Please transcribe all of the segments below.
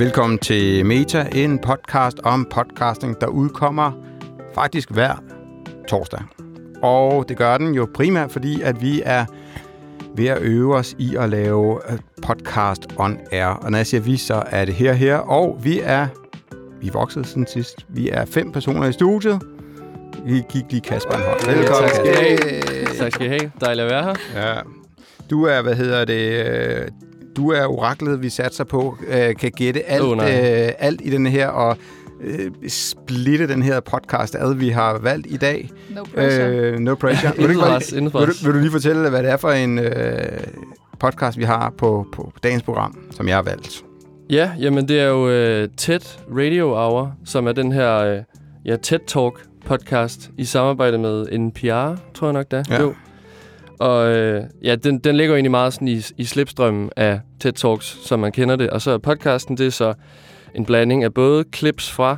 Velkommen til Meta, en podcast om podcasting, der udkommer faktisk hver torsdag. Og det gør den jo primært, fordi at vi er ved at øve os i at lave øh, podcast on air. Og når jeg siger vi, så er det her her. Og vi er, vi er vokset siden sidst. Vi er fem personer i studiet. Vi gik lige Kasper en hånd. Velkommen. tak skal I have. Tak skal I have. Dejligt at være her. Ja. Du er, hvad hedder det, øh, du er oraklet, vi satser på, øh, kan gætte alt, oh, nej. øh, alt i den her, og øh, splitte den her podcast ad, vi har valgt i dag. No pressure. Øh, no pressure. Vil, du, intet vil, du, vil du lige fortælle, hvad det er for en øh, podcast, vi har på, på dagens program, som jeg har valgt? Ja, jamen det er jo uh, TED Radio Hour, som er den her uh, ja, TED Talk podcast i samarbejde med NPR, tror jeg nok det er. Ja. Jo. Og øh, ja, den, den ligger jo egentlig meget sådan i, i slipstrømmen af TED Talks, som man kender det. Og så er podcasten, det er så en blanding af både clips fra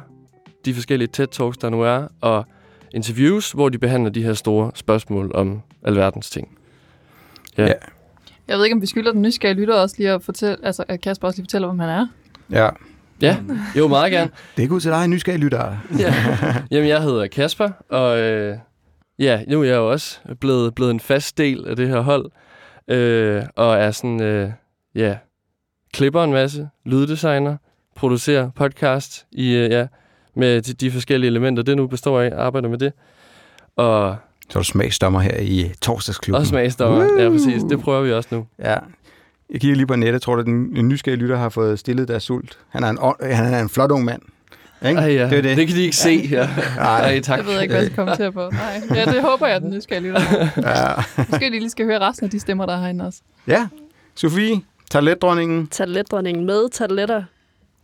de forskellige TED Talks, der nu er, og interviews, hvor de behandler de her store spørgsmål om alverdens ting. Ja. Ja. Jeg ved ikke, om vi skylder den nysgerrige lytter også lige at fortælle, altså at Kasper også lige fortæller, hvem han er. Ja, Ja, jo meget gerne. det er god til dig, nysgerrige lyttere. Ja. Jamen, jeg hedder Kasper, og øh, ja, nu er jeg jo også blevet, blevet en fast del af det her hold, øh, og er sådan, øh, ja, klipper en masse, lyddesigner, producerer podcast i, øh, ja, med de, de forskellige elementer, det nu består af, arbejder med det. Og Så er du smagsdommer her i torsdagsklubben. også smagsdommer. Ja, præcis. Det prøver vi også nu. Ja. Jeg kigger lige på nettet. Tror du, at den nysgerrige lytter har fået stillet deres sult? Han er en, han er en flot ung mand. Ikke? Ej, ja. Det er det. det kan de ikke se. Ja. Ej, tak. Jeg ved ikke, hvad jeg skal kommentere på. Nej. Ja, det håber jeg, den nysgerrige lytter. Ja. Måske de lige skal høre resten af de stemmer, der er herinde også. ja. Sofie, talentdronningen. Tarteletdronningen med tarteletter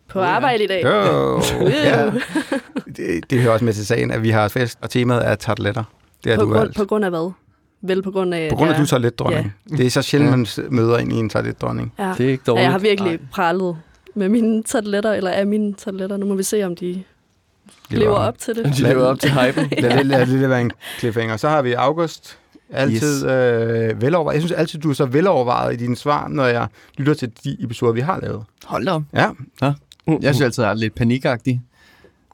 på arbejde i dag. Jo. ja. Det, det hører også med til sagen, at vi har fest, og temaet er tarteletter. Det er På, du grund, på grund af hvad? Vel på grund af... På grund af, at ja, du er talentdronning. Det er så sjældent, man møder ind i en talentdronning. Ja. Det er ikke ja, dårligt. jeg har virkelig prallet med mine tarteletter, eller af mine tarteletter. Nu må vi se, om de lever op til det. De lever op til hypen. Lad det, lad det være en cliffhanger. Så har vi August. Altid yes. øh, velovervejet. Jeg synes altid, du er så velovervejet i dine svar, når jeg lytter til de episoder, vi har lavet. Hold da op. Ja, Jeg synes altid, jeg er lidt panikagtig.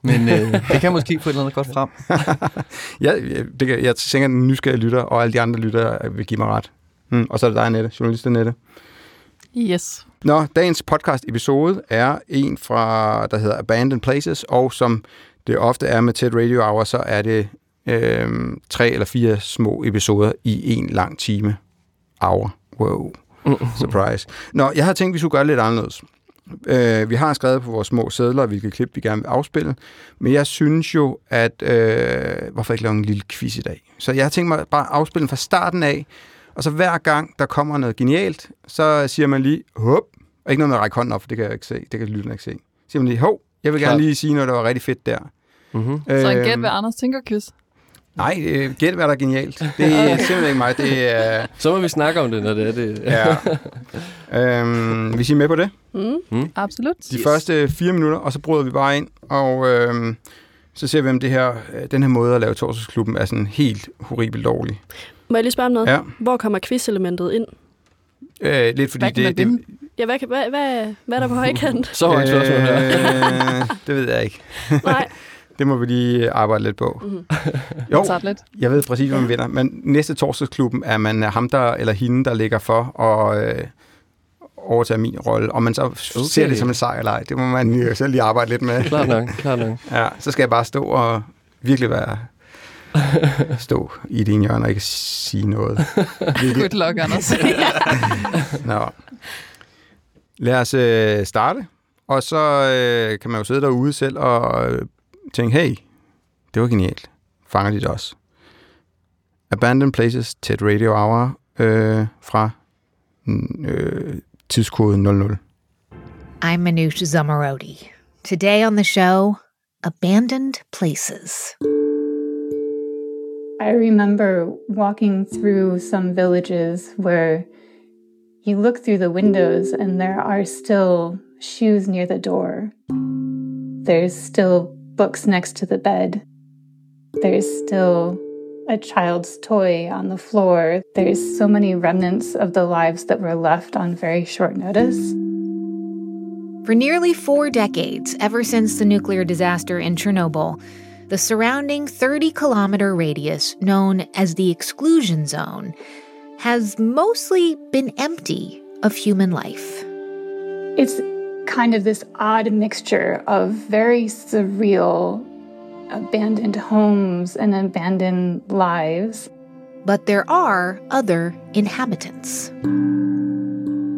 Men øh, det kan måske få et eller andet godt frem. jeg, jeg, det kan, jeg tænker, at den nysgerrige lytter og alle de andre lyttere vil give mig ret. Hmm. Og så er det dig, Nette, journalist Nette. Yes. Nå, dagens podcast episode er en fra, der hedder Abandoned Places, og som det ofte er med TED Radio Hour, så er det øh, tre eller fire små episoder i en lang time. Hour. Wow. Surprise. Nå, jeg har tænkt, at vi skulle gøre det lidt anderledes. Øh, vi har skrevet på vores små sædler, hvilke klip vi gerne vil afspille, men jeg synes jo, at... Øh, hvorfor ikke lave en lille quiz i dag? Så jeg har tænkt mig bare at afspille den fra starten af, og så hver gang, der kommer noget genialt, så siger man lige, hop, og ikke noget med at række hånden op, for det kan jeg ikke se, det kan lytterne ikke se. Så siger man lige, hov, jeg vil gerne lige sige noget, der var rigtig fedt der. Mm-hmm. Så en gæt, hvad Anders tænker, kys. Nej, øh, gæt, hvad der er genialt. Det er simpelthen ikke mig, det er... Så må vi snakke om det, når det er det. Ja. øhm, hvis I er med på det. Mm. Absolut. De yes. første fire minutter, og så bryder vi bare ind, og øhm, så ser vi, om det her, øh, den her måde at lave torsdagsklubben er sådan helt horribelt dårlig. Må jeg lige spørge om noget? Ja. Hvor kommer quiz-elementet ind? Øh, lidt fordi det... det? Ja, hvad, kan- hvad, hvad, hvad er der på højkant? Så højt spørgsmål her. øh, det ved jeg ikke. Nej. Det må vi lige arbejde lidt på. Mhm. Jo, lidt. jeg ved præcis, hvad man vinder. Men næste torsdagsklubben er man ham der, eller hende, der ligger for at øh, overtage min rolle. Og man så okay. ser det som en sejr eller ej. Det må man jo selv lige arbejde lidt med. Klart nok, klart nok. Ja, så skal jeg bare stå og virkelig være stå i din hjørne og ikke sige noget. Good luck, Anders. Nå. Lad os øh, starte. Og så øh, kan man jo sidde derude selv og øh, tænke, hey, det var genialt. Fanger de det også? Abandoned Places, TED Radio Hour øh, fra mm, øh, tidskode 00. I'm Manoush Zamarodi. Today on the show, Abandoned Places. I remember walking through some villages where you look through the windows and there are still shoes near the door. There's still books next to the bed. There's still a child's toy on the floor. There's so many remnants of the lives that were left on very short notice. For nearly four decades, ever since the nuclear disaster in Chernobyl, the surrounding 30 kilometer radius, known as the exclusion zone, has mostly been empty of human life. It's kind of this odd mixture of very surreal abandoned homes and abandoned lives. But there are other inhabitants.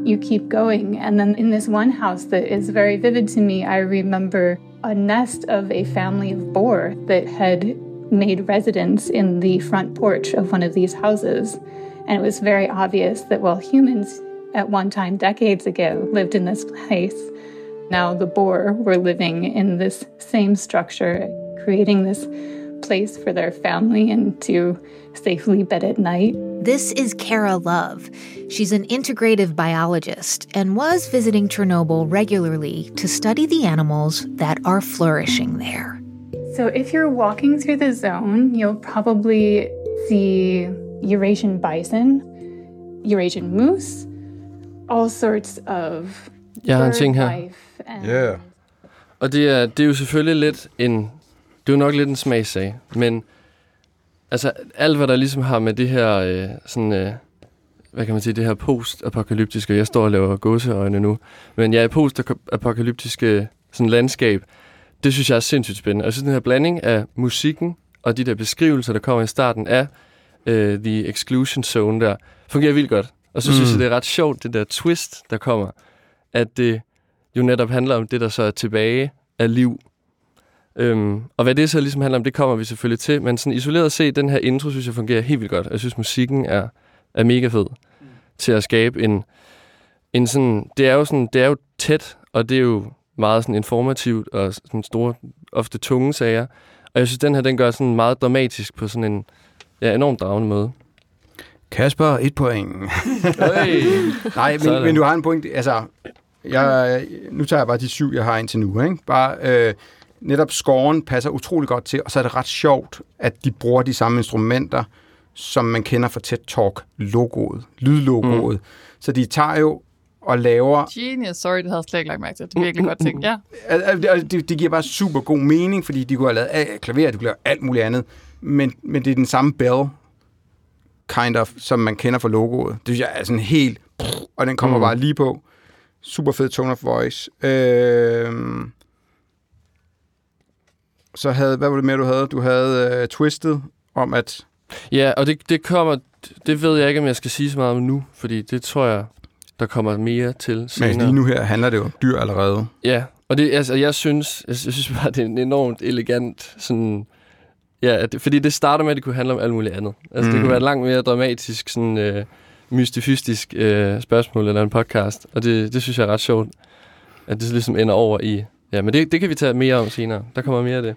You keep going, and then in this one house that is very vivid to me, I remember a nest of a family of boar that had made residence in the front porch of one of these houses. And it was very obvious that, while humans at one time, decades ago, lived in this place. Now the boar were living in this same structure, creating this place for their family and to safely bed at night. This is Kara Love. She's an integrative biologist and was visiting Chernobyl regularly to study the animals that are flourishing there. So, if you're walking through the zone, you'll probably see Eurasian bison, Eurasian moose, all sorts of Jeg har en ting her. life and Yeah. Og det er, det er jo selvfølgelig lidt en... Det er jo nok lidt en smagssag, men altså alt, hvad der ligesom har med det her øh, sådan... Øh, hvad kan man sige, det her post-apokalyptiske, jeg står og laver gåseøjne nu, men ja, post-apokalyptiske sådan landskab, det synes jeg er sindssygt spændende. Og jeg synes, den her blanding af musikken og de der beskrivelser, der kommer i starten af øh, The Exclusion Zone der, fungerer vildt godt. Og så mm. synes jeg, det er ret sjovt, det der twist, der kommer, at det jo netop handler om det, der så er tilbage af liv. Øhm, og hvad det så ligesom handler om, det kommer vi selvfølgelig til. Men sådan isoleret set, den her intro, synes jeg fungerer helt vildt godt. Jeg synes, musikken er, er mega fed mm. til at skabe en, en sådan... Det er jo sådan, det er jo tæt, og det er jo meget sådan informativt og sådan store, ofte tunge sager. Og jeg synes, den her, den gør sådan meget dramatisk på sådan en ja, enormt dragende måde. Kasper, et point. Hey. Nej, men, men du har en point. Altså, jeg, nu tager jeg bare de syv, jeg har indtil nu. Ikke? Bare, øh, netop scoren passer utrolig godt til, og så er det ret sjovt, at de bruger de samme instrumenter, som man kender fra TED Talk-logoet, lydlogoet. Mm. Så de tager jo og laver... Genius, sorry, det havde jeg slet ikke lagt mærke til. Det er virkelig godt tænkt, ja. Al- al- det, det, giver bare super god mening, fordi de kunne have lavet klaver, de kunne lave alt muligt andet, men, men det er den samme bell, kind of, som man kender fra logoet. Det synes jeg er sådan helt... Og den kommer mm. Bare lige på. Super fed tone of voice. Øh, så havde... Hvad var det mere, du havde? Du havde uh, Twisted om, at... Ja, og det, det kommer... Det ved jeg ikke, om jeg skal sige så meget om nu, fordi det tror jeg, der kommer mere til Men senere. lige nu her handler det jo om dyr allerede. Ja, og det, altså, jeg synes, jeg, jeg synes bare, det er en enormt elegant sådan... Ja, det, fordi det starter med, at det kunne handle om alt muligt andet. Altså, mm. det kunne være et langt mere dramatisk, sådan øh, mystifystisk øh, spørgsmål eller en podcast. Og det, det synes jeg er ret sjovt, at det ligesom ender over i... Ja, men det, det kan vi tage mere om senere. Der kommer mere af det.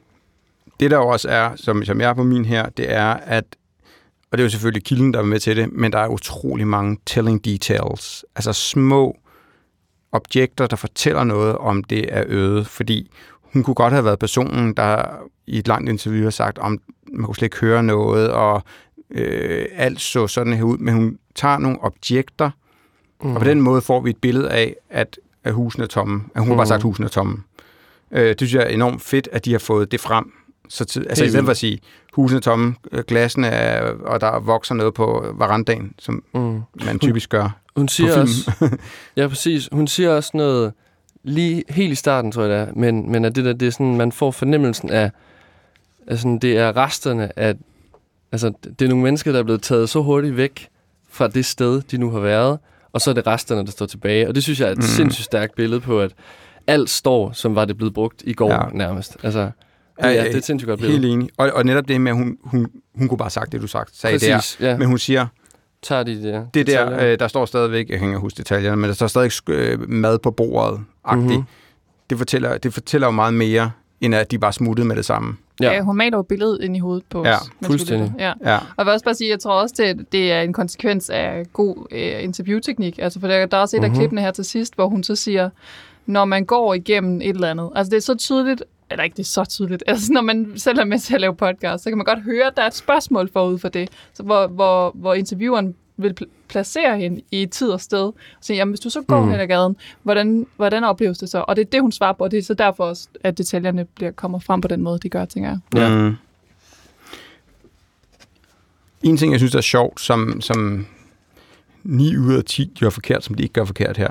Det der også er, som, som jeg er på min her, det er, at og det er jo selvfølgelig kilden, der er med til det, men der er utrolig mange telling details. Altså små objekter, der fortæller noget om det er øde, fordi hun kunne godt have været personen, der i et langt interview har sagt, om man kunne slet ikke høre noget, og øh, alt så sådan her ud, men hun tager nogle objekter, mm. og på den måde får vi et billede af, at, at husene er tomme. At hun mm. har bare sagt, at husene er tomme. Øh, det synes jeg er enormt fedt, at de har fået det frem. Så tid, altså i stedet for at sige, husene er tomme, øh, glassene er, og der vokser noget på verandaen, som Mm. man typisk gør Hun på siger film. også... Ja, præcis. Hun siger også noget lige helt i starten, tror jeg det er, men, men at det der, det er sådan, man får fornemmelsen af, sådan, det er resterne af, altså det er nogle mennesker, der er blevet taget så hurtigt væk fra det sted, de nu har været, og så er det resterne, der står tilbage. Og det synes jeg er et Mm. sindssygt stærkt billede på, at alt står, som var det blevet brugt i går Ja. nærmest. Altså, Ja, ja, det er et sindssygt godt billede. Helt enig. Og, og netop det med, at hun, hun, hun kunne bare sagt det, du sagt, sagde der. Præcis, ja. Men hun siger, Tager de der det detaljer. der, øh, der står stadigvæk, jeg kan ikke huske detaljerne, men der står stadig øh, mad på bordet, agtigt. Mhm. Mm-hmm. Det, fortæller, det fortæller jo meget mere, end at de bare smuttede med det samme. Ja. Ja. ja. hun maler jo billedet ind i hovedet på Ja, os. vi fuldstændig. Ja. Ja. Og jeg vil også bare sige, jeg tror også, det, det er en konsekvens af god øh, interviewteknik. Altså, for der, der er også et Mhm. af klippene her til sidst, hvor hun så siger, når man går igennem et eller andet. Altså, det er så tydeligt, eller ikke det er så tydeligt, altså når man selv er med til at lave podcast, så kan man godt høre, at der er et spørgsmål forud for det, så hvor, hvor, hvor intervieweren vil pl- placere hende i tid og sted. Og sige, jamen hvis du så går Mm. mm. hen ad gaden, hvordan, hvordan opleves det så? Og det er det, hun svarer på, og det er så derfor også, at detaljerne bliver kommer frem på den måde, de gør, tænker jeg. Ja. Mm. En ting, jeg synes, der er sjovt, som, som 9 ud af 10 gør forkert, som de ikke gør forkert her,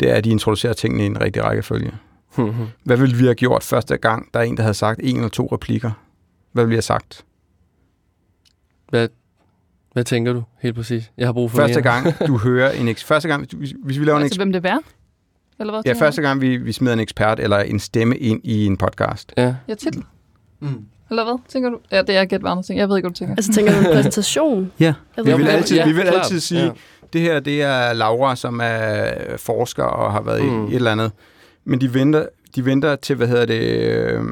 det er, at de introducerer tingene i en rigtig rækkefølge. Hvad ville vi have gjort første gang, der er en, der havde sagt en eller to replikker? Hvad ville vi have sagt? Hvad, hvad tænker du helt præcis? Jeg har brug for Første mere. gang, du hører en eks- første gang, hvis, hvis vi laver en Altså, eks- hvem det er? Eller hvad? ja, første gang, vi, vi smider en ekspert eller en stemme ind i en podcast. Ja. Ja, titel. Mm. Eller hvad, tænker du? Ja, det er gæt andre ting. Jeg ved ikke, hvad du tænker. Altså, tænker du en præsentation? Ja. Vi vil altid, Ja, vi vil klart. altid sige, Ja. det her det er Laura, som er forsker og har været. Mm. i et eller andet. Men de venter, de venter til, hvad hedder det, øh,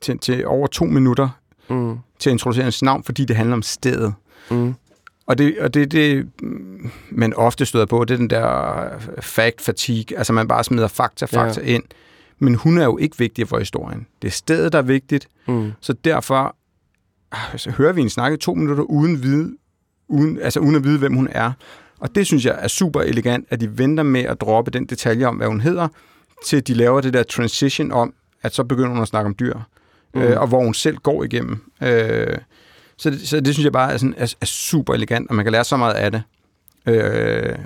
til, til over to minutter Mm. til at introducere hans navn, fordi det handler om stedet. Mm. Og det, og det, det man ofte støder på, det er den der fact fatigue, altså man bare smider fakta, fakta ja. ind. Men hun er jo ikke vigtig for historien. Det er stedet, der er vigtigt, Mm. så derfor ah, så hører vi en snakke i to minutter uden, vide, uden, altså uden at vide, hvem hun er. Og det synes jeg er super elegant, at de venter med at droppe den detalje om, hvad hun hedder, til de laver det der transition om, at så begynder hun at snakke om dyr, mm. øh, og hvor hun selv går igennem. Øh, så, det, så det synes jeg bare er, sådan, er, er super elegant, og man kan lære så meget af det. Øh,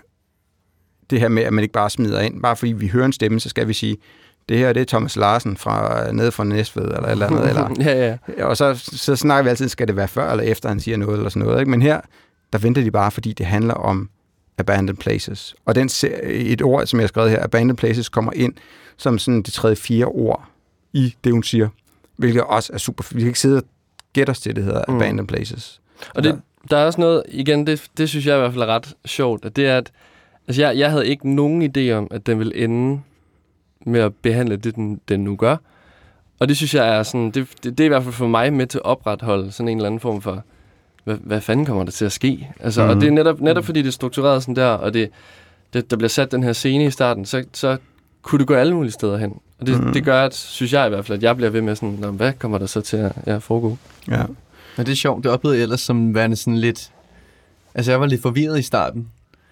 det her med, at man ikke bare smider ind. Bare fordi vi hører en stemme, så skal vi sige, det her det er Thomas Larsen fra nede fra Næstved, eller eller andet. Eller, ja, ja. og så, så snakker vi altid, skal det være før eller efter, han siger noget, eller sådan noget. Ikke? Men her, der venter de bare, fordi det handler om abandoned places. Og den, et ord, som jeg har skrevet her, abandoned places, kommer ind som sådan det tredje, fire ord i det, hun siger. Hvilket også er super. Vi kan ikke sidde og gætte os til, det hedder Mm. abandoned places. Og det, der er også noget, igen, det, det synes jeg i hvert fald er ret sjovt, at det er, at altså jeg, jeg havde ikke nogen idé om, at den ville ende med at behandle det, den, den nu gør. Og det synes jeg er sådan, det, det, det er i hvert fald for mig med til at opretholde sådan en eller anden form for, hvad, hvad fanden kommer der til at ske? Altså, mm. Og Mhm. det er netop, netop fordi det er struktureret sådan der, og det, det, der bliver sat den her scene i starten, så, så kunne det gå alle mulige steder hen. Og det, Mhm. mm. det gør, at, synes jeg i hvert fald, at jeg bliver ved med sådan, "Nå, hvad kommer der så til at ja, foregå? Ja. Men det er sjovt, det oplevede jeg ellers som værende sådan lidt... Altså, jeg var lidt forvirret i starten.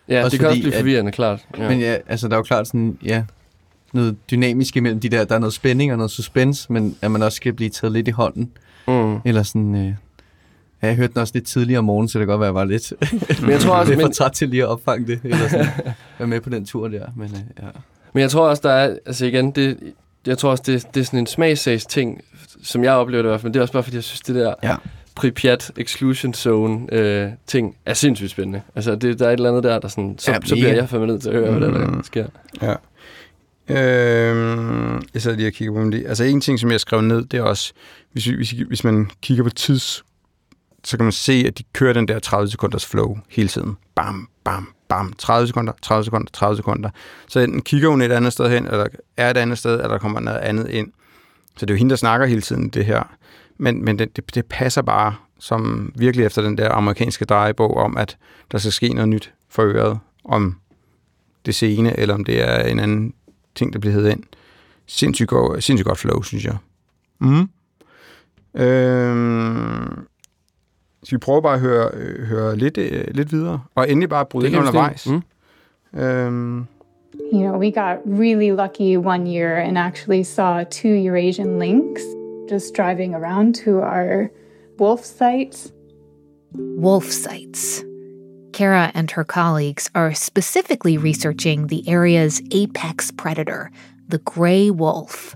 Ja, Også det kan også fordi, blive at- forvirrende, klart. Ja. Ja. Men ja, altså, der er jo klart sådan, ja, noget dynamisk imellem de der. Der er noget spænding og noget suspense, men at man også skal blive taget lidt i hånden. Mm. Eller sådan... Øh, ja, jeg hørte den også lidt tidligere om morgenen, så det kan godt være, at jeg var lidt, Men jeg tror også, lidt for men, træt til lige at opfange det. Eller sådan, være med på den tur der. Men øh, ja. Men jeg tror også, der er, altså igen, det, jeg tror også, det, det er sådan en smagsags ting, som jeg oplever det i hvert fald. Det er også bare, fordi jeg synes, det der Ja. Pripyat Exclusion Zone øh, ting er sindssygt spændende. Altså, det, der er et eller andet der, der sådan, så, Ja, så bliver jeg fandme nødt til at høre, hvad der, Mm. der sker. Ja. Øhm, jeg sad lige og kigger på dem. Altså en ting, som jeg skrev ned, det er også, hvis, vi- hvis, hvis man kigger på tids, så kan man se, at de kører den der 30 sekunders flow hele tiden. Bam, bam, bam. 30 sekunder, 30 sekunder, 30 sekunder. Så enten kigger hun et andet sted hen, eller er et andet sted, eller der kommer noget andet ind. Så det er jo hende, der snakker hele tiden, det her. Men, men det, det, det passer bare som virkelig efter den der amerikanske drejebog om, at der skal ske noget nyt for øret om det scene, eller om det er en anden ting, der bliver heddet ind. Sindssygt, god, sindssygt godt flow, synes jeg. Mm. Øhm, skal vi prøve bare at høre, øh, høre lidt, øh, lidt videre? Og endelig bare bryde ind undervejs. Mm. Øhm, You know, we got really lucky one year and actually saw two Eurasian lynx just driving around to our wolf sites. wolf sites. Kara and her colleagues are specifically researching the area's apex predator, the gray wolf.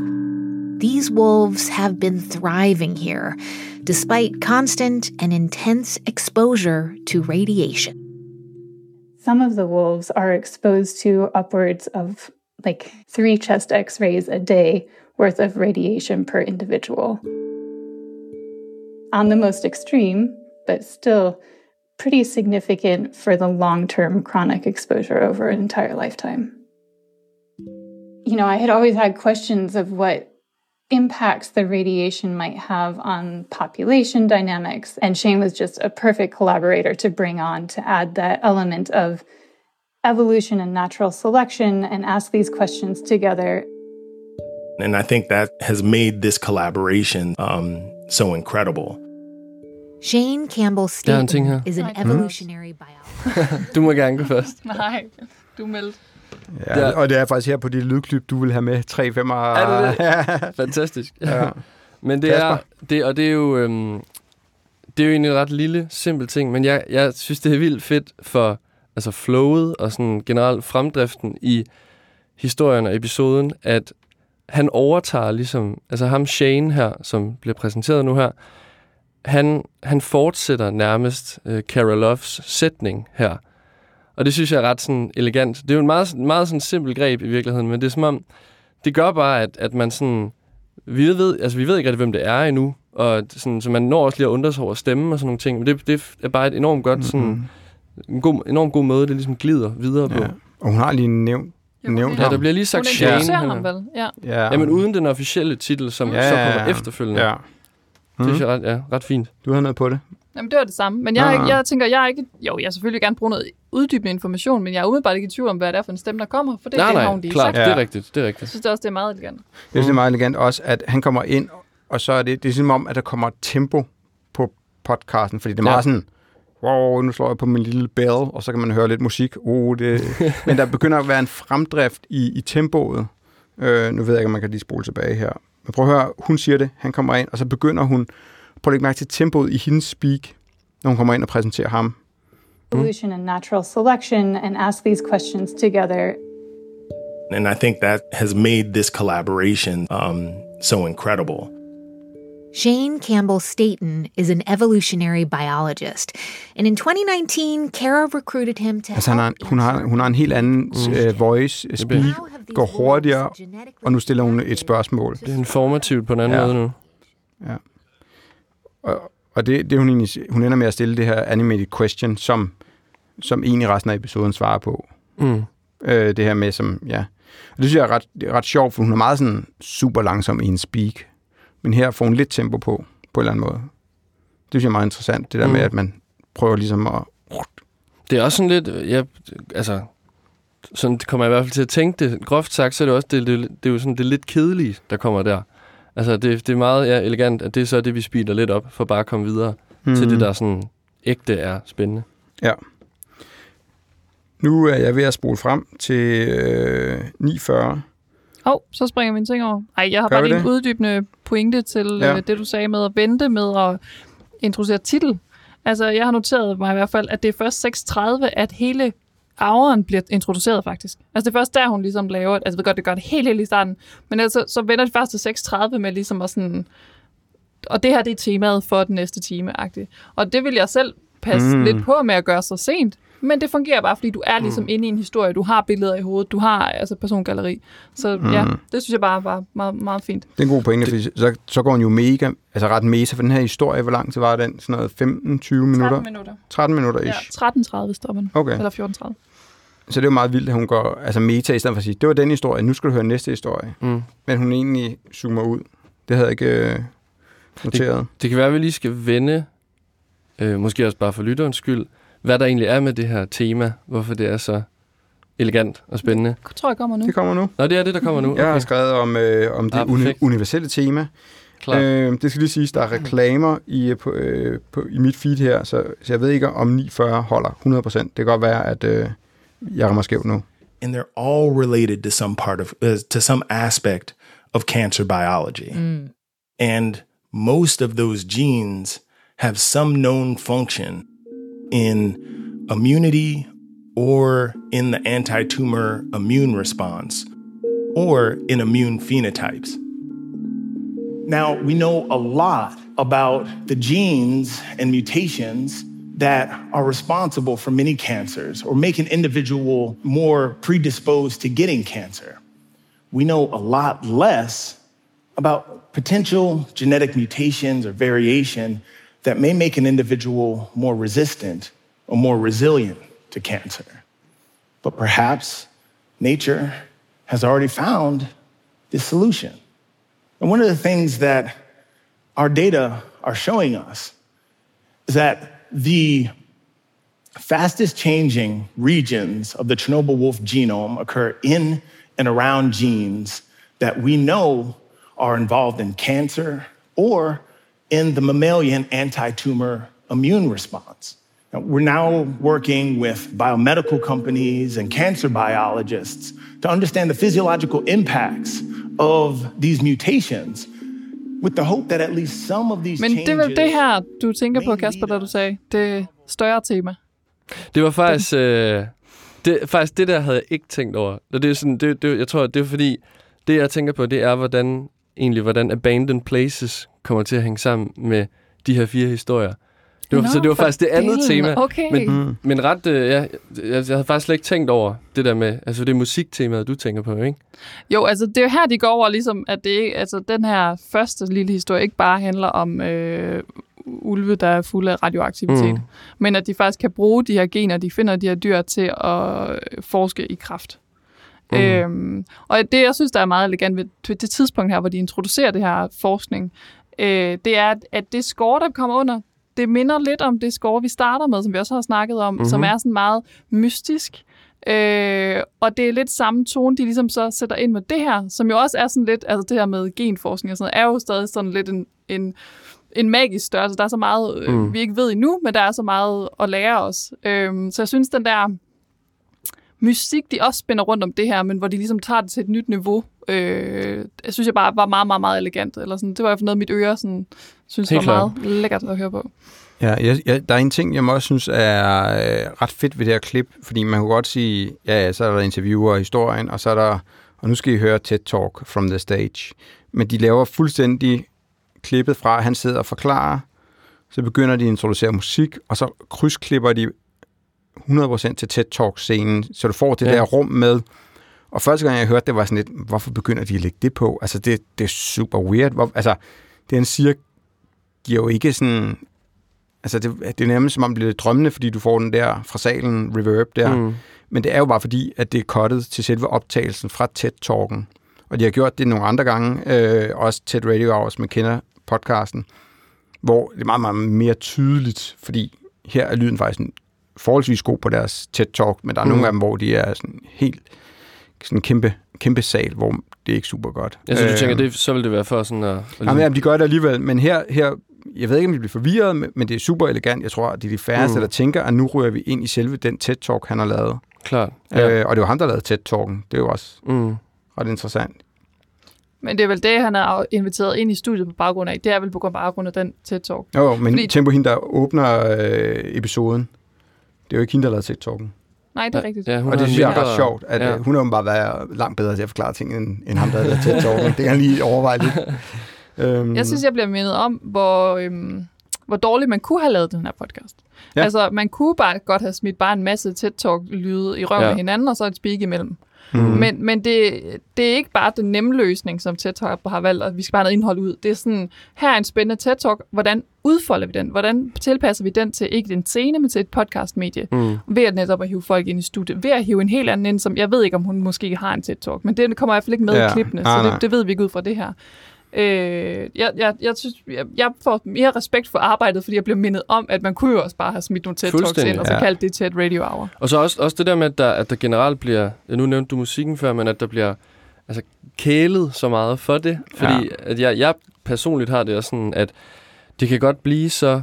These wolves have been thriving here despite constant and intense exposure to radiation. Some of the wolves are exposed to upwards of like three chest x rays a day worth of radiation per individual. On the most extreme, but still pretty significant for the long term chronic exposure over an entire lifetime. You know, I had always had questions of what impacts the radiation might have on population dynamics. And Shane was just a perfect collaborator to bring on to add that element of evolution and natural selection and ask these questions together. And I think that has made this collaboration um, so incredible. Shane Campbell Der en ting her. Staten is an Nej, det evolutionary biologist. Du må gerne gå først. Nej, du meldte. Ja, Ja. Og det er faktisk her på det lydklip, du vil have med 3 5 Er det det? Fantastisk. ja. Men det er, det, og det er jo, øhm, det er jo egentlig en ret lille, simpel ting, men jeg, jeg synes, det er vildt fedt for altså flowet og sådan generelt fremdriften i historien og episoden, at han overtager ligesom, altså ham Shane her, som bliver præsenteret nu her, han, han fortsætter nærmest øh, Loves sætning her. Og det synes jeg er ret sådan elegant. Det er jo en meget, meget sådan simpel greb i virkeligheden, men det er som om, det gør bare, at, at man sådan, vi ved, altså vi ved ikke rigtig, hvem det er endnu, og sådan, så man når også lige at undre sig over stemmen og sådan nogle ting, men det, det er bare et enormt godt, sådan, en god, enormt god måde, det ligesom glider videre på. ja. Og hun har lige nævnt, nævnt Ja, ham. der bliver lige Hun sagt Shane. introducerer han ham vel? Ja. Ja, Ja, men uden den officielle titel, som Ja, så kommer efterfølgende. Ja. Det Mm. synes jeg er ret, ja, ret fint. Du havde noget på det. Jamen, det var det samme. Men jeg, Ah. jeg tænker, jeg er ikke... Jo, jeg selvfølgelig gerne bruge noget uddybende information, men jeg er umiddelbart ikke i tvivl om, hvad det er for en stemme, der kommer, for det, nej, det har nej, hun lige klart, sagt. det er Ja. rigtigt, det er Jeg rigtigt. synes det også, det er meget elegant. Jeg synes, det er meget elegant også, at han kommer ind, og så er det, det er som om, at der kommer tempo på podcasten, fordi det er Ja. meget sådan, wow, nu slår jeg på min lille bell, og så kan man høre lidt musik. Oh, det... Men der begynder at være en fremdrift i, i tempoet. Øh, nu ved jeg ikke, om man kan lige spole tilbage her. Men prøv at høre, hun siger det, han kommer ind, og så begynder hun, prøv at lægge mærke til tempoet i hendes speak, når hun kommer ind og præsenterer ham. Evolution and natural selection and ask these questions together And I think that has made this collaboration um, so incredible. Shane Campbell Staten is an evolutionary biologist. And in 2019, Kara recruited him to Altså, han har, help hun, har, hun har en helt anden øh, voice, øh, speak, går hurtigere, og nu stiller hun et spørgsmål. Det er informativt på en anden Ja. måde nu. Og, og det, det hun, egentlig, hun ender med at stille det her animated question, som, som egentlig resten af episoden svarer på. Mm. Øh, det her med, som, ja. Og det synes jeg er ret, ret sjovt, for hun er meget sådan super langsom i en speak. Men her får hun lidt tempo på, på en eller anden måde. Det synes jeg er meget interessant, det der Mm. med, at man prøver ligesom at... Det er også sådan lidt, ja, altså, sådan kommer jeg i hvert fald til at tænke det. Groft sagt, så er det også, det, det, det er jo sådan det lidt kedelige, der kommer der. Altså, det, det er meget ja, elegant, at det er så det, vi speeder lidt op, for bare at komme videre mm. til det, der sådan ægte er spændende. Nu er jeg ved at spole frem til øh, 940. Åh, oh, så springer min ting over. Ej, jeg har Gør bare vi lige en uddybende pointe til Ja. ja. øh, det, du sagde med at vente med at introducere titel. Altså, jeg har noteret mig i hvert fald, at det er først 6.30, at hele auren bliver introduceret faktisk. Altså, det er først der, hun ligesom laver. Altså, jeg ved godt, det gør det helt, helt i starten. Men altså, så vender det først til 6.30 med ligesom at sådan... Og det her, det er temaet for den næste time -agtigt. Og det vil jeg selv passe mm. lidt på med at gøre så sent. Men det fungerer bare, fordi du er ligesom mm. inde i en historie. Du har billeder i hovedet. Du har altså persongalleri. Så mm. ja, det synes jeg bare var meget, meget fint. Det er en god pointe, fordi så, så går hun jo mega, altså ret mesa, for den her historie, hvor lang tid var den? Sådan noget 15-20 minutter? 13 minutter. 13 minutter Ja, ish. 13.30 stopper den. Okay. Eller 14.30. Så det er jo meget vildt, at hun går altså meta i stedet for at sige, det var den historie, nu skal du høre næste historie. Mm. Men hun egentlig zoomer ud. Det havde jeg ikke øh, noteret. Det kan være, at vi lige skal vende, øh, måske også bare for lytterens skyld, hvad der egentlig er med det her tema, hvorfor det er så elegant og spændende. Jeg tror, jeg kommer nu. Det kommer nu. Nå, det er det, der kommer nu. Jeg har skrevet om, øh, om det Ah, uni- universelle tema. Klart. Øh, det skal lige siges, der er reklamer i, øh, på, øh, på, i mit feed her, så, så jeg ved ikke, om 940 holder 100%. Det kan godt være, at øh, jeg rammer skævt nu. And they're all related to some part of, uh, to some aspect of cancer biology. And most of those genes have some known function in immunity or in the anti tumor immune response or in immune phenotypes. Now, we know a lot about the genes and mutations that are responsible for many cancers or make an individual more predisposed to getting cancer. We know a lot less about potential genetic mutations or variation that may make an individual more resistant or more resilient to cancer. But perhaps nature has already found this solution. And one of the things that our data are showing us is that the fastest changing regions of the Chernobyl wolf genome occur in and around genes that we know are involved in cancer or in the mammalian anti tumor immune response. Now, we're now working with biomedical companies and cancer biologists to understand the physiological impacts of these mutations with the hope that at least some of these Men changes... det er vel det her, du tænker på, Kasper, da du sagde, det større tema. Det var faktisk... Øh, det, faktisk det der havde jeg ikke tænkt over. Og det er sådan, det, det, jeg tror, det er fordi, det jeg tænker på, det er, hvordan egentlig, hvordan Abandoned Places kommer til at hænge sammen med de her fire historier. Det var, Nå, så det var faktisk det andet delen. tema. Okay. Men, Mm. men ret, øh, ja, jeg, jeg havde faktisk slet ikke tænkt over det der med, altså det er musiktemaet, du tænker på, ikke? Jo, altså det er her, de går over, ligesom, at det altså, den her første lille historie ikke bare handler om øh, ulve, der er fulde af radioaktivitet, Mm. men at de faktisk kan bruge de her gener, de finder de her dyr til at forske i kraft. Mm. Øhm, og det, jeg synes, der er meget elegant ved det tidspunkt her, hvor de introducerer det her forskning, øh, det er, at- det score, der kommer under, det minder lidt om det score, vi starter med, som vi også har snakket om, Mhm. mm-hmm. som er sådan meget mystisk. Øh, og det er lidt samme tone, de ligesom så sætter ind med det her, som jo også er sådan lidt, altså det her med genforskning og sådan noget, er jo stadig sådan lidt en, en, en magisk størrelse. Der er så meget, øh, Mm. vi ikke ved endnu, men der er så meget at lære os. Øh, så jeg synes, den der musik, de også spænder rundt om det her, men hvor de ligesom tager det til et nyt niveau, øh, jeg synes jeg bare var meget, meget, meget elegant. Eller sådan. Det var i hvert fald noget, mit øre sådan, synes Helt var meget lækkert at høre på. Ja, jeg, jeg, der er en ting, jeg må også synes er øh, ret fedt ved det her klip, fordi man kunne godt sige, ja, ja, så er der interviewer og historien, og så er der, og nu skal I høre TED Talk from the stage. Men de laver fuldstændig klippet fra, at han sidder og forklarer, så begynder de at introducere musik, og så krydsklipper de 100% til TED Talk-scenen, så du får det Ja. der rum med. Og første gang, jeg hørte det, var sådan lidt, hvorfor begynder de at lægge det på? Altså, det, det er super weird. Hvor, altså, det han siger, giver jo ikke sådan... Altså, det, det er nærmest som om, det bliver drømmende, fordi du får den der fra salen reverb der. Mm. Men det er jo bare fordi, at det er cuttet til selve optagelsen fra TED-talken. Og de har gjort det nogle andre gange, øh, også TED Radio Hours, man kender podcasten, hvor det er meget, meget mere tydeligt, fordi her er lyden faktisk en forholdsvis god på deres TED-talk, men der er mm. Nogle af dem, hvor de er sådan helt sådan en kæmpe, kæmpe sal, hvor det er ikke super godt. Jeg synes, du tænker, Øhm, det, så vil det være for sådan at... at Jamen, jamen, de gør det alligevel, men her, her jeg ved ikke, om de bliver forvirret, men- det er super elegant. Jeg tror, at det er de færreste, Mm. der tænker, at nu ryger vi ind i selve den TED-talk, han har lavet. Klart. Ja. Øh, og det jo ham, der lavede TED-talken. Det er jo også Mm. ret interessant. Men det er vel det, han er inviteret ind i studiet på baggrund af. Det er vel på baggrund af den TED-talk. Jo, jo, men Fordi- Fordi... Tempo hende, der åbner øh, episoden, det er jo ikke hende, der lavede TED-talken. Nej, det er rigtigt. Ja, hun Og det har synes jeg er ret sjovt, at ja. ja. hun har bare været langt bedre til at forklare ting, end, end ham, der lavede TED-talken. det kan jeg lige overveje lidt. øhm, Jeg synes, jeg bliver mindet om, hvor, øhm, hvor dårligt man kunne have lavet den her podcast. Ja. Altså, man kunne bare godt have smidt bare en masse TED-talk-lyde i røven ja. af hinanden, og så et speak imellem. Mm. Men, men det, det er ikke bare den nemme løsning, som TED-talk har valgt, at vi skal bare have noget indhold ud. Det er sådan, her er en spændende TED-talk. Hvordan udfolder vi den? Hvordan tilpasser vi den til ikke en scene, men til et podcastmedie? Mm. Ved at netop at hive folk ind i studiet. Ved at hive en helt anden ind, som jeg ved ikke, om hun måske har en TED-talk, men det kommer i hvert fald ikke med Ja. i klippene, Nej, så det, det ved vi ikke ud fra det her. Øh, jeg, jeg, jeg, synes, jeg, jeg får mere respekt for arbejdet, fordi jeg bliver mindet om, at man kunne jo også bare have smidt nogle TED-talks ind, og så ja. kaldt det TED Radio Hour. Og så også, også det der med, at der, at der generelt bliver... Ja, nu nævnte du musikken før, men at der bliver altså, kælet så meget for det. Fordi ja. at jeg, jeg personligt har det også sådan, at det kan godt blive så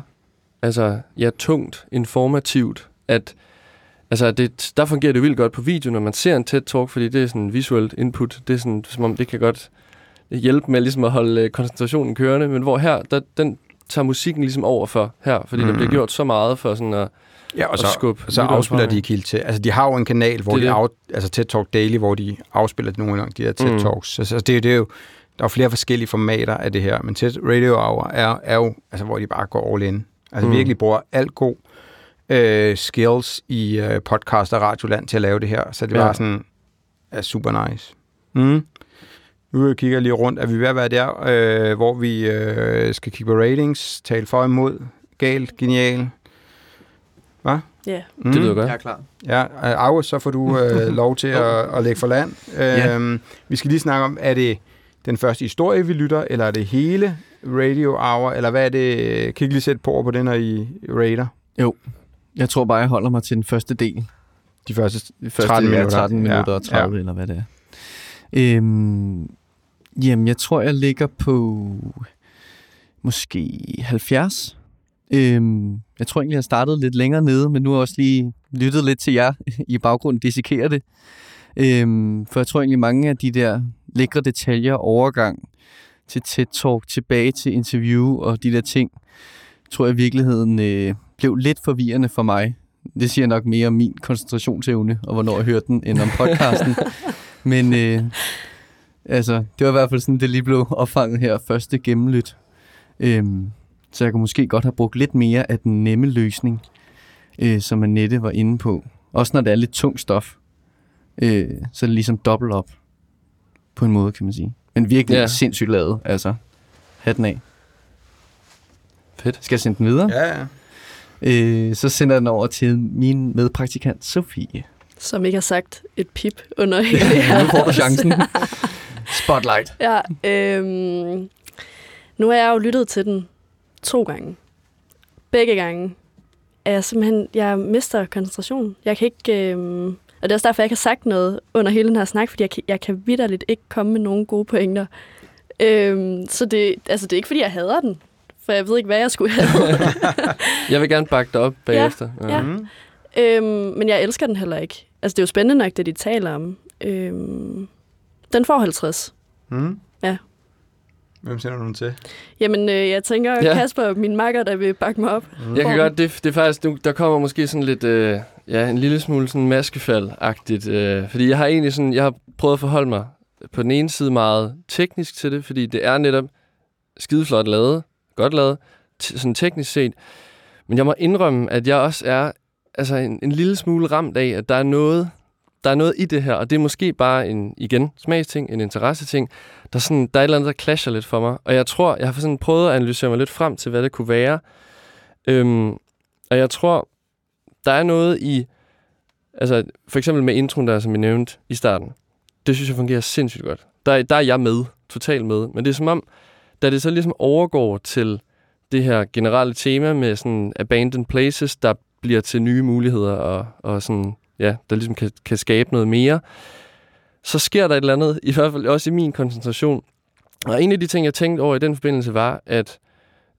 altså, ja, tungt, informativt, at altså, det, der fungerer det vildt godt på video, når man ser en TED-talk, fordi det er sådan visuelt input. Det er sådan, som om det kan godt hjælpe med ligesom at holde øh, koncentrationen kørende. Men hvor her, der, den tager musikken ligesom over for her, fordi mm. der Mm. bliver gjort så meget for sådan at, Ja, og at så, skubbe så afspiller de helt til. Altså, de har jo en kanal, hvor Det er de det. af, altså TED Talk Daily, hvor de afspiller nogle af de her TED Mm. Talks. Så, så det, det er jo, der er flere forskellige formater af det her, men TED Radio Hour er, er jo, altså, hvor de bare går all in. Altså Mm. mm. virkelig bruger alt god øh, skills i øh, podcast og radioland til at lave det her. Så det Ja. var sådan, er super nice. Mm. Nu kigger jeg lige rundt. Er vi ved at være der, øh, hvor vi øh, skal kigge på ratings, tale for og imod, galt, genial? Hvad? Ja. Mm. Det lyder godt. Jeg er klar. Ja, øh, Aarhus, så får du øh, lov til at, at lægge for land. Ja. Øhm, vi skal lige snakke om, er det den første historie, vi lytter, eller er det hele Radio Hour, eller hvad er det? Kan I ikke lige sætte på på det, når I rater Jeg tror bare, jeg holder mig til den første del. de første De første 13 ja, minutter. 13 Ja, minutter og 30, ja. eller hvad det er. Øhm, jamen, jeg tror, jeg ligger på måske 70. Øhm, jeg tror egentlig, jeg startede lidt længere nede, men nu har jeg også lige lyttet lidt til jer i baggrunden, dissekere det. Øhm, for jeg tror egentlig, mange af de der lækre detaljer, overgang til TED-talk, tilbage til interview og de der ting, tror jeg i virkeligheden øh, blev lidt forvirrende for mig. Det siger nok mere om min koncentrationsevne, og hvornår jeg hørte den, end om podcasten. Men øh, altså, det var i hvert fald sådan, det lige blev opfanget her første gennemlyt. Øhm, så jeg kunne måske godt have brugt lidt mere af den nemme løsning, øh, som Annette var inde på. Også når det er lidt tung stof, øh, så er det ligesom dobbelt op på en måde, kan man sige. Men virkelig Ja. sindssygt lavet, altså. Hatten af. Fedt. Skal jeg sende den videre? Ja, ja. Øh, så sender jeg den over til min medpraktikant, Sofie. Som ikke har sagt et pip under hele det her. Nu får du chancen. Spotlight. Ja, øhm, nu har jeg jo lyttet til den to gange. Begge gange er jeg simpelthen, jeg mister koncentration. Jeg kan ikke, øhm, og det er også derfor, jeg ikke har sagt noget under hele den her snak, fordi jeg kan, jeg kan vidderligt ikke komme med nogen gode pointer. Øhm, så det, altså, det er ikke, fordi jeg hader den, for jeg ved ikke, hvad jeg skulle have. Jeg vil gerne bakke dig op bagefter. ja. Mm. øhm, men jeg elsker den heller ikke. Altså, det er jo spændende nok, det de taler om. Øhm, den får 50. Mm. Ja. Hvem sender du den til? Jamen, øh, jeg tænker, Ja. Kasper, min makker, der vil bakke mig op. Jeg kan godt, det, det er faktisk, nu, der kommer måske sådan lidt, øh, ja, en lille smule sådan maskefald-agtigt. Øh, fordi jeg har egentlig sådan, jeg har prøvet at forholde mig på den ene side meget teknisk til det, fordi det er netop skideflot lavet, godt lavet, t- sådan teknisk set. Men jeg må indrømme, at jeg også er altså en, en lille smule ramt af, at der er noget, der er noget i det her, og det er måske bare en, igen, smagsting, en interesseting, Der sådan, der er et eller andet, der clasher lidt for mig. Og jeg tror, jeg har sådan prøvet at analysere mig lidt frem til, hvad det kunne være. Øhm, og jeg tror, der er noget i, altså for eksempel med introen der, som jeg nævnte i starten. Det synes jeg fungerer sindssygt godt. Der, der er jeg med, totalt med. Men det er som om, da det så ligesom overgår til det her generelle tema med sådan abandoned places, der bliver til nye muligheder og, og sådan, ja, der ligesom kan, kan skabe noget mere, så sker der et eller andet, i hvert fald også i min koncentration. Og en af de ting, jeg tænkte over i den forbindelse, var, at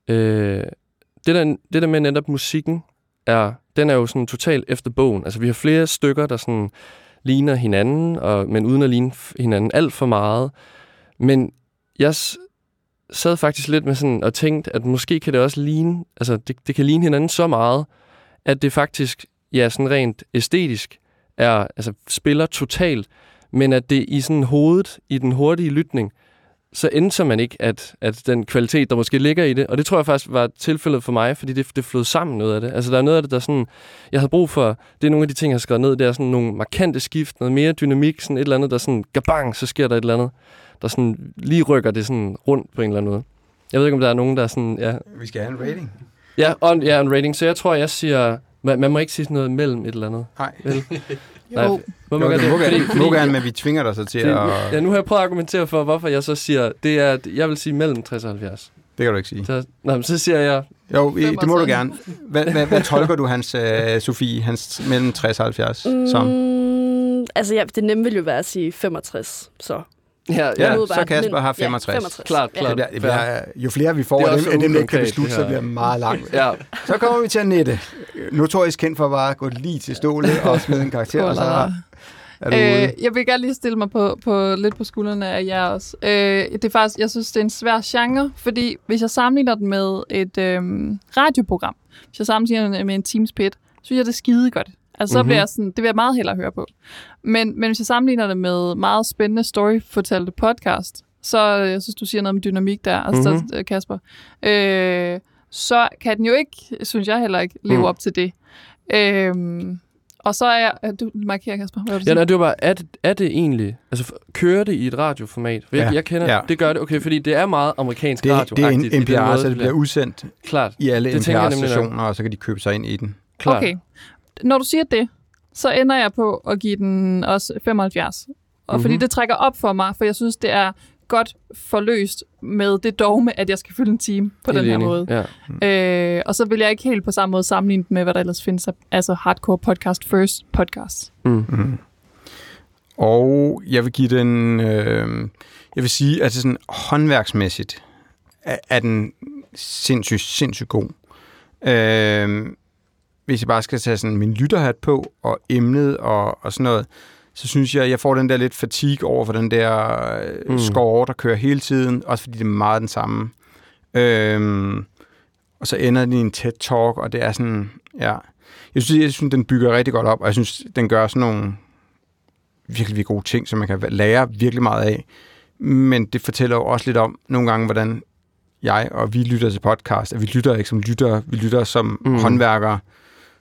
øh, det, der, det der med netop musikken, er, den er jo sådan totalt efter bogen. Altså, vi har flere stykker, der sådan ligner hinanden, og, men uden at ligne hinanden alt for meget. Men jeg sad faktisk lidt med sådan og tænkte, at måske kan det også ligne, altså det, det kan ligne hinanden så meget, at det faktisk, ja, sådan rent æstetisk, er, altså spiller totalt, men at det i sådan hovedet, i den hurtige lytning, så ændrer man ikke, at, at den kvalitet, der måske ligger i det, og det tror jeg faktisk var tilfældet for mig, fordi det, det flød sammen noget af det. Altså der er noget af det, der sådan, jeg havde brug for, det er nogle af de ting, jeg har skrevet ned, det er sådan nogle markante skift, noget mere dynamik, sådan et eller andet, der sådan, gabang, så sker der et eller andet, der sådan lige rykker det sådan rundt på en eller anden måde. Jeg ved ikke, om der er nogen, der er sådan, ja, Vi skal have en rating. ja, on, ja en rating, så jeg tror, jeg siger, man, man må ikke sige sådan noget mellem et eller andet. Nej. Vel? Jo. Må Jo, man godt du må det? gerne, Fordi- må fordi- gerne, men vi tvinger dig så til det, at... ja, nu har jeg prøvet at argumentere for, hvorfor jeg så siger, det er, at jeg vil sige mellem 60 og 70. Det kan du ikke sige. Så, nå, men så siger jeg, Jo, i- det må du 65. gerne. Hvad, hvad, hvad tolker du hans, uh, Sofie, hans mellem 60 og 70 som? Mm, altså, ja, det nemme vil jo være at sige 65, så. Ja, Ja, så Kasper men- har 65. Ja, 65. Klart, Det klart. bliver, det bliver, jo flere vi får Det er af dem, dem, der ikke kan beslutte, det så bliver det meget langt. Ja, Så kommer vi til Annette. Notorisk kendt for bare at gå lige til stålet og smide en karakter, og så ude. Øh, jeg vil gerne lige stille mig på, på lidt på skuldrene af jer også. Øh, det er faktisk, jeg synes, det er en svær genre, fordi hvis jeg sammenligner den med et øh, radioprogram, hvis jeg sammenligner den med en Teams Pit, synes jeg, det er skide godt. Altså, så Mhm. bliver jeg sådan, det vil jeg meget hellere høre på. Men, men hvis jeg sammenligner det med meget spændende story-fortalte podcast, så øh, jeg synes, du siger noget med dynamik der, altså Mhm. mm-hmm. Kasper, øh, så kan den jo ikke, synes jeg heller ikke, leve Mm. op til det. Øh, og så er jeg... øh, Du markerer, Kasper. Hvad vil du ja nej, det var bare, er det, er det egentlig, altså kører det i et radioformat? For jeg, Ja, jeg kender, ja. det gør det, okay, fordi det er meget amerikansk det, radio det er en NPR, så det bliver ud. udsendt Klart, i alle Det tænker jeg nemlig nok. NPR-stationer, og så kan de købe sig ind i den. klart. Okay. Når du siger det, så ender jeg på at give den også 75. Og mm-hmm. fordi Mhm. det trækker op for mig, for jeg synes, det er godt forløst med det dogme, at jeg skal fylde en time på Helt den her enig. måde. Ja. Øh, og så vil jeg ikke helt på samme måde sammenligne det med, hvad der ellers findes af altså hardcore podcast first podcast. Mm. Mm. Og jeg vil give den, øh, jeg vil sige, at sådan håndværksmæssigt er, er den sindssygt, sindssygt god. Øh, hvis jeg bare skal tage sådan min lytterhat på, og emnet og, og sådan noget, så synes jeg, jeg får den der lidt fatigue over for den der øh, Mm. score, der kører hele tiden, også fordi det er meget den samme. Øhm, og så ender den i en tæt talk, og det er sådan, ja. Jeg synes, jeg synes, den bygger rigtig godt op, og jeg synes, den gør sådan nogle virkelig, gode ting, som man kan lære virkelig meget af. Men det fortæller jo også lidt om nogle gange, hvordan jeg og vi lytter til podcast, at vi lytter ikke som lyttere, vi lytter som mm. håndværkere,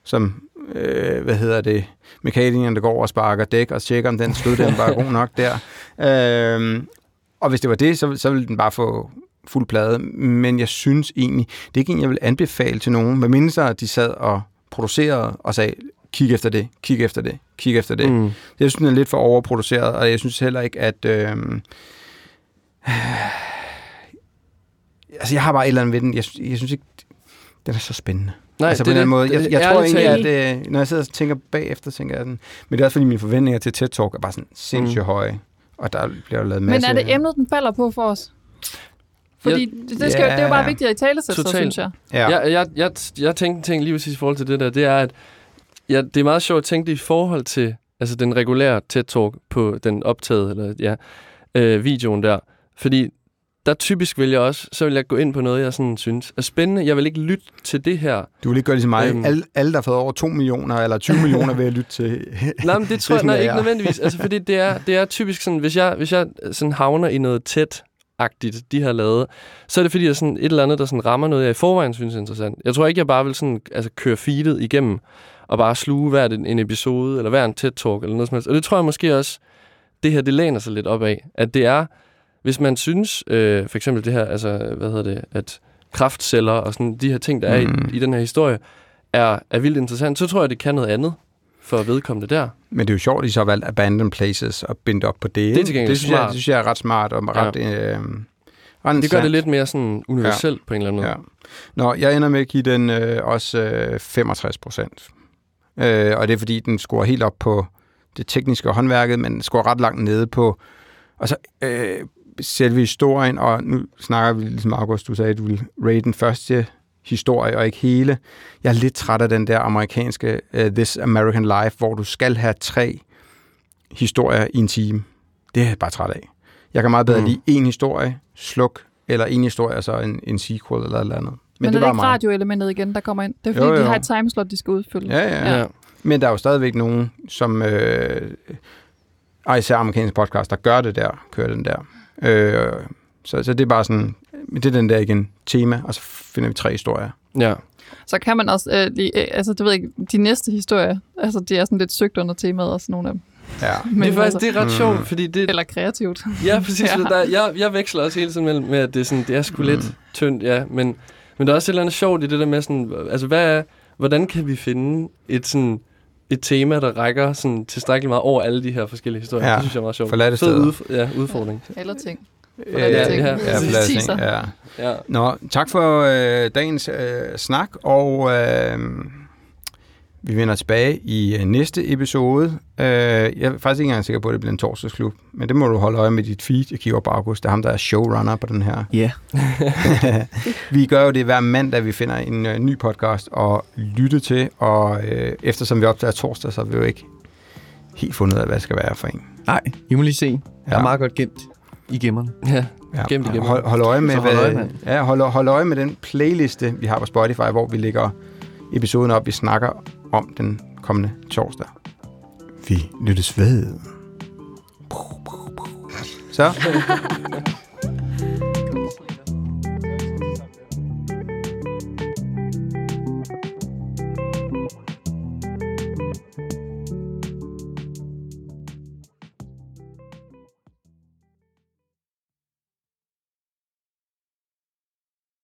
som, øh, hvad hedder det, mekanikeren, der går og sparker dæk og tjekker, om den støddæmper er god nok der. Øh, og hvis det var det, så, så ville den bare få fuld plade. Men jeg synes egentlig, det er ikke en, jeg vil anbefale til nogen, medmindre så, de sad og producerede og sagde, kig efter det, kig efter det, kig efter det. Mm. Jeg synes, den er lidt for overproduceret, og jeg synes heller ikke, at... Øh, altså, jeg har bare et eller andet ved den. Jeg, jeg synes ikke, den er så spændende. Nej, altså, på det en er eller anden det- måde. Jeg, jeg det- tror egentlig, at øh, når jeg sidder og tænker bagefter, tænker jeg sådan... Men det er også, fordi mine forventninger til TED Talk er bare sådan sindssygt Mm. høje. Og der bliver jo lavet Men masse... er det emnet, den falder på for os? Fordi det, det, skal, Ja. det er jo bare vigtigt at i tale sig, Totalt. synes jeg. Ja. Jeg, jeg, jeg, jeg tænkte en ting lige præcis i forhold til det der, det er, at ja, det er meget sjovt at tænke det i forhold til altså den regulære TED-talk på den optaget, eller ja, øh, videoen der. Fordi der typisk vil jeg også, så vil jeg gå ind på noget, jeg sådan synes er spændende. Jeg vil ikke lytte til det her. Du vil ikke gøre det til mig. Øhm. Alle, alle, der har fået over 2 millioner eller 20 millioner, vil jeg lytte til. Nej, men det tror jeg nej, ikke nødvendigvis. Altså, fordi det er, det er typisk sådan, hvis jeg, hvis jeg sådan havner i noget tæt agtigt de har lavet, så er det fordi, der er sådan et eller andet, der sådan rammer noget, jeg i forvejen synes er interessant. Jeg tror ikke, jeg bare vil sådan, altså, køre feedet igennem og bare sluge hver en, en episode, eller hver en TED-talk, eller noget som helst. Og det tror jeg måske også, det her, det læner sig lidt op af, at det er, hvis man synes, øh, for eksempel det her, altså, hvad hedder det, at kraftceller og sådan de her ting, der er Mm. i, i den her historie, er, er vildt interessant, så tror jeg, det kan noget andet for vedkommende der. Men det er jo sjovt, at de så har valgt Abandoned Places og bindt op på det. gengæld det synes, jeg, det synes jeg er ret smart og ret... Øh, ret Det gør det lidt mere sådan universelt ja. på en eller anden måde. Ja. Nå, jeg ender med at give den øh, også øh, 65 procent. Øh, og det er fordi, den scorer helt op på det tekniske og håndværket, men scorer ret langt nede på og så øh, selve historien, og nu snakker vi, ligesom August, du sagde, at du vil rate den første historie og ikke hele. Jeg er lidt træt af den der amerikanske uh, This American Life, hvor du skal have tre historier i en time. Det er jeg bare træt af. Jeg kan meget bedre Mm. lide en historie, sluk, eller en historie, og så en, en sequel eller et eller andet. Men, Men det er det var ikke radioelementet igen, der kommer ind? Det er fordi, Jo, de jo. har et timeslot, de skal udfylde. Ja, ja, ja. Men der er jo stadigvæk nogen, som... Øh, og især amerikanske podcast, der gør det der, kører den der. Øh, så, så det er bare sådan, det er den der igen, tema, og så finder vi tre historier. Ja. Så kan man også, øh, lige, øh, altså det ved jeg ikke, de næste historier, altså de er sådan lidt søgt under temaet også, nogle af dem. Ja. Men det er faktisk det er ret Mm. sjovt, fordi det... Eller kreativt. Ja, præcis. Ja. Der, jeg, jeg veksler også hele tiden mellem, med, at det er, sådan, det er sgu lidt Mm. tyndt, ja. Men, men der er også et eller andet sjovt i det der med sådan, altså hvad er, hvordan kan vi finde et sådan et tema, der rækker sådan tilstrækkeligt meget over alle de her forskellige historier. Ja, det synes jeg er meget sjovt. forladte Fed steder. udf- ja, udfordring. Eller ting. Øh, ja, ting. ja, Ja, ting, Teaser. ja. Ja. Nå, tak for øh, dagens øh, snak, og øh, vi vender tilbage i øh, næste episode. Øh, jeg er faktisk ikke engang sikker på, at det bliver en torsdagsklub, men det må du holde øje med dit feed. Jeg kigger på August, det er ham, der er showrunner på den her. Ja. vi gør jo det hver mandag, vi finder en øh, ny podcast og lytte til, og øh, eftersom vi optager torsdag, så har vi jo ikke helt fundet ud af, hvad det skal være for en. Nej, I må lige se. Jeg er Ja. meget godt gemt i gemmerne. ja. Ja, Gemt igennem. hold, hold øje med, hold hvad, øje, mand. ja, hold, hold øje med den playliste, vi har på Spotify, hvor vi lægger episoden op, vi snakker om den kommende torsdag. Vi lyttes ved. Så.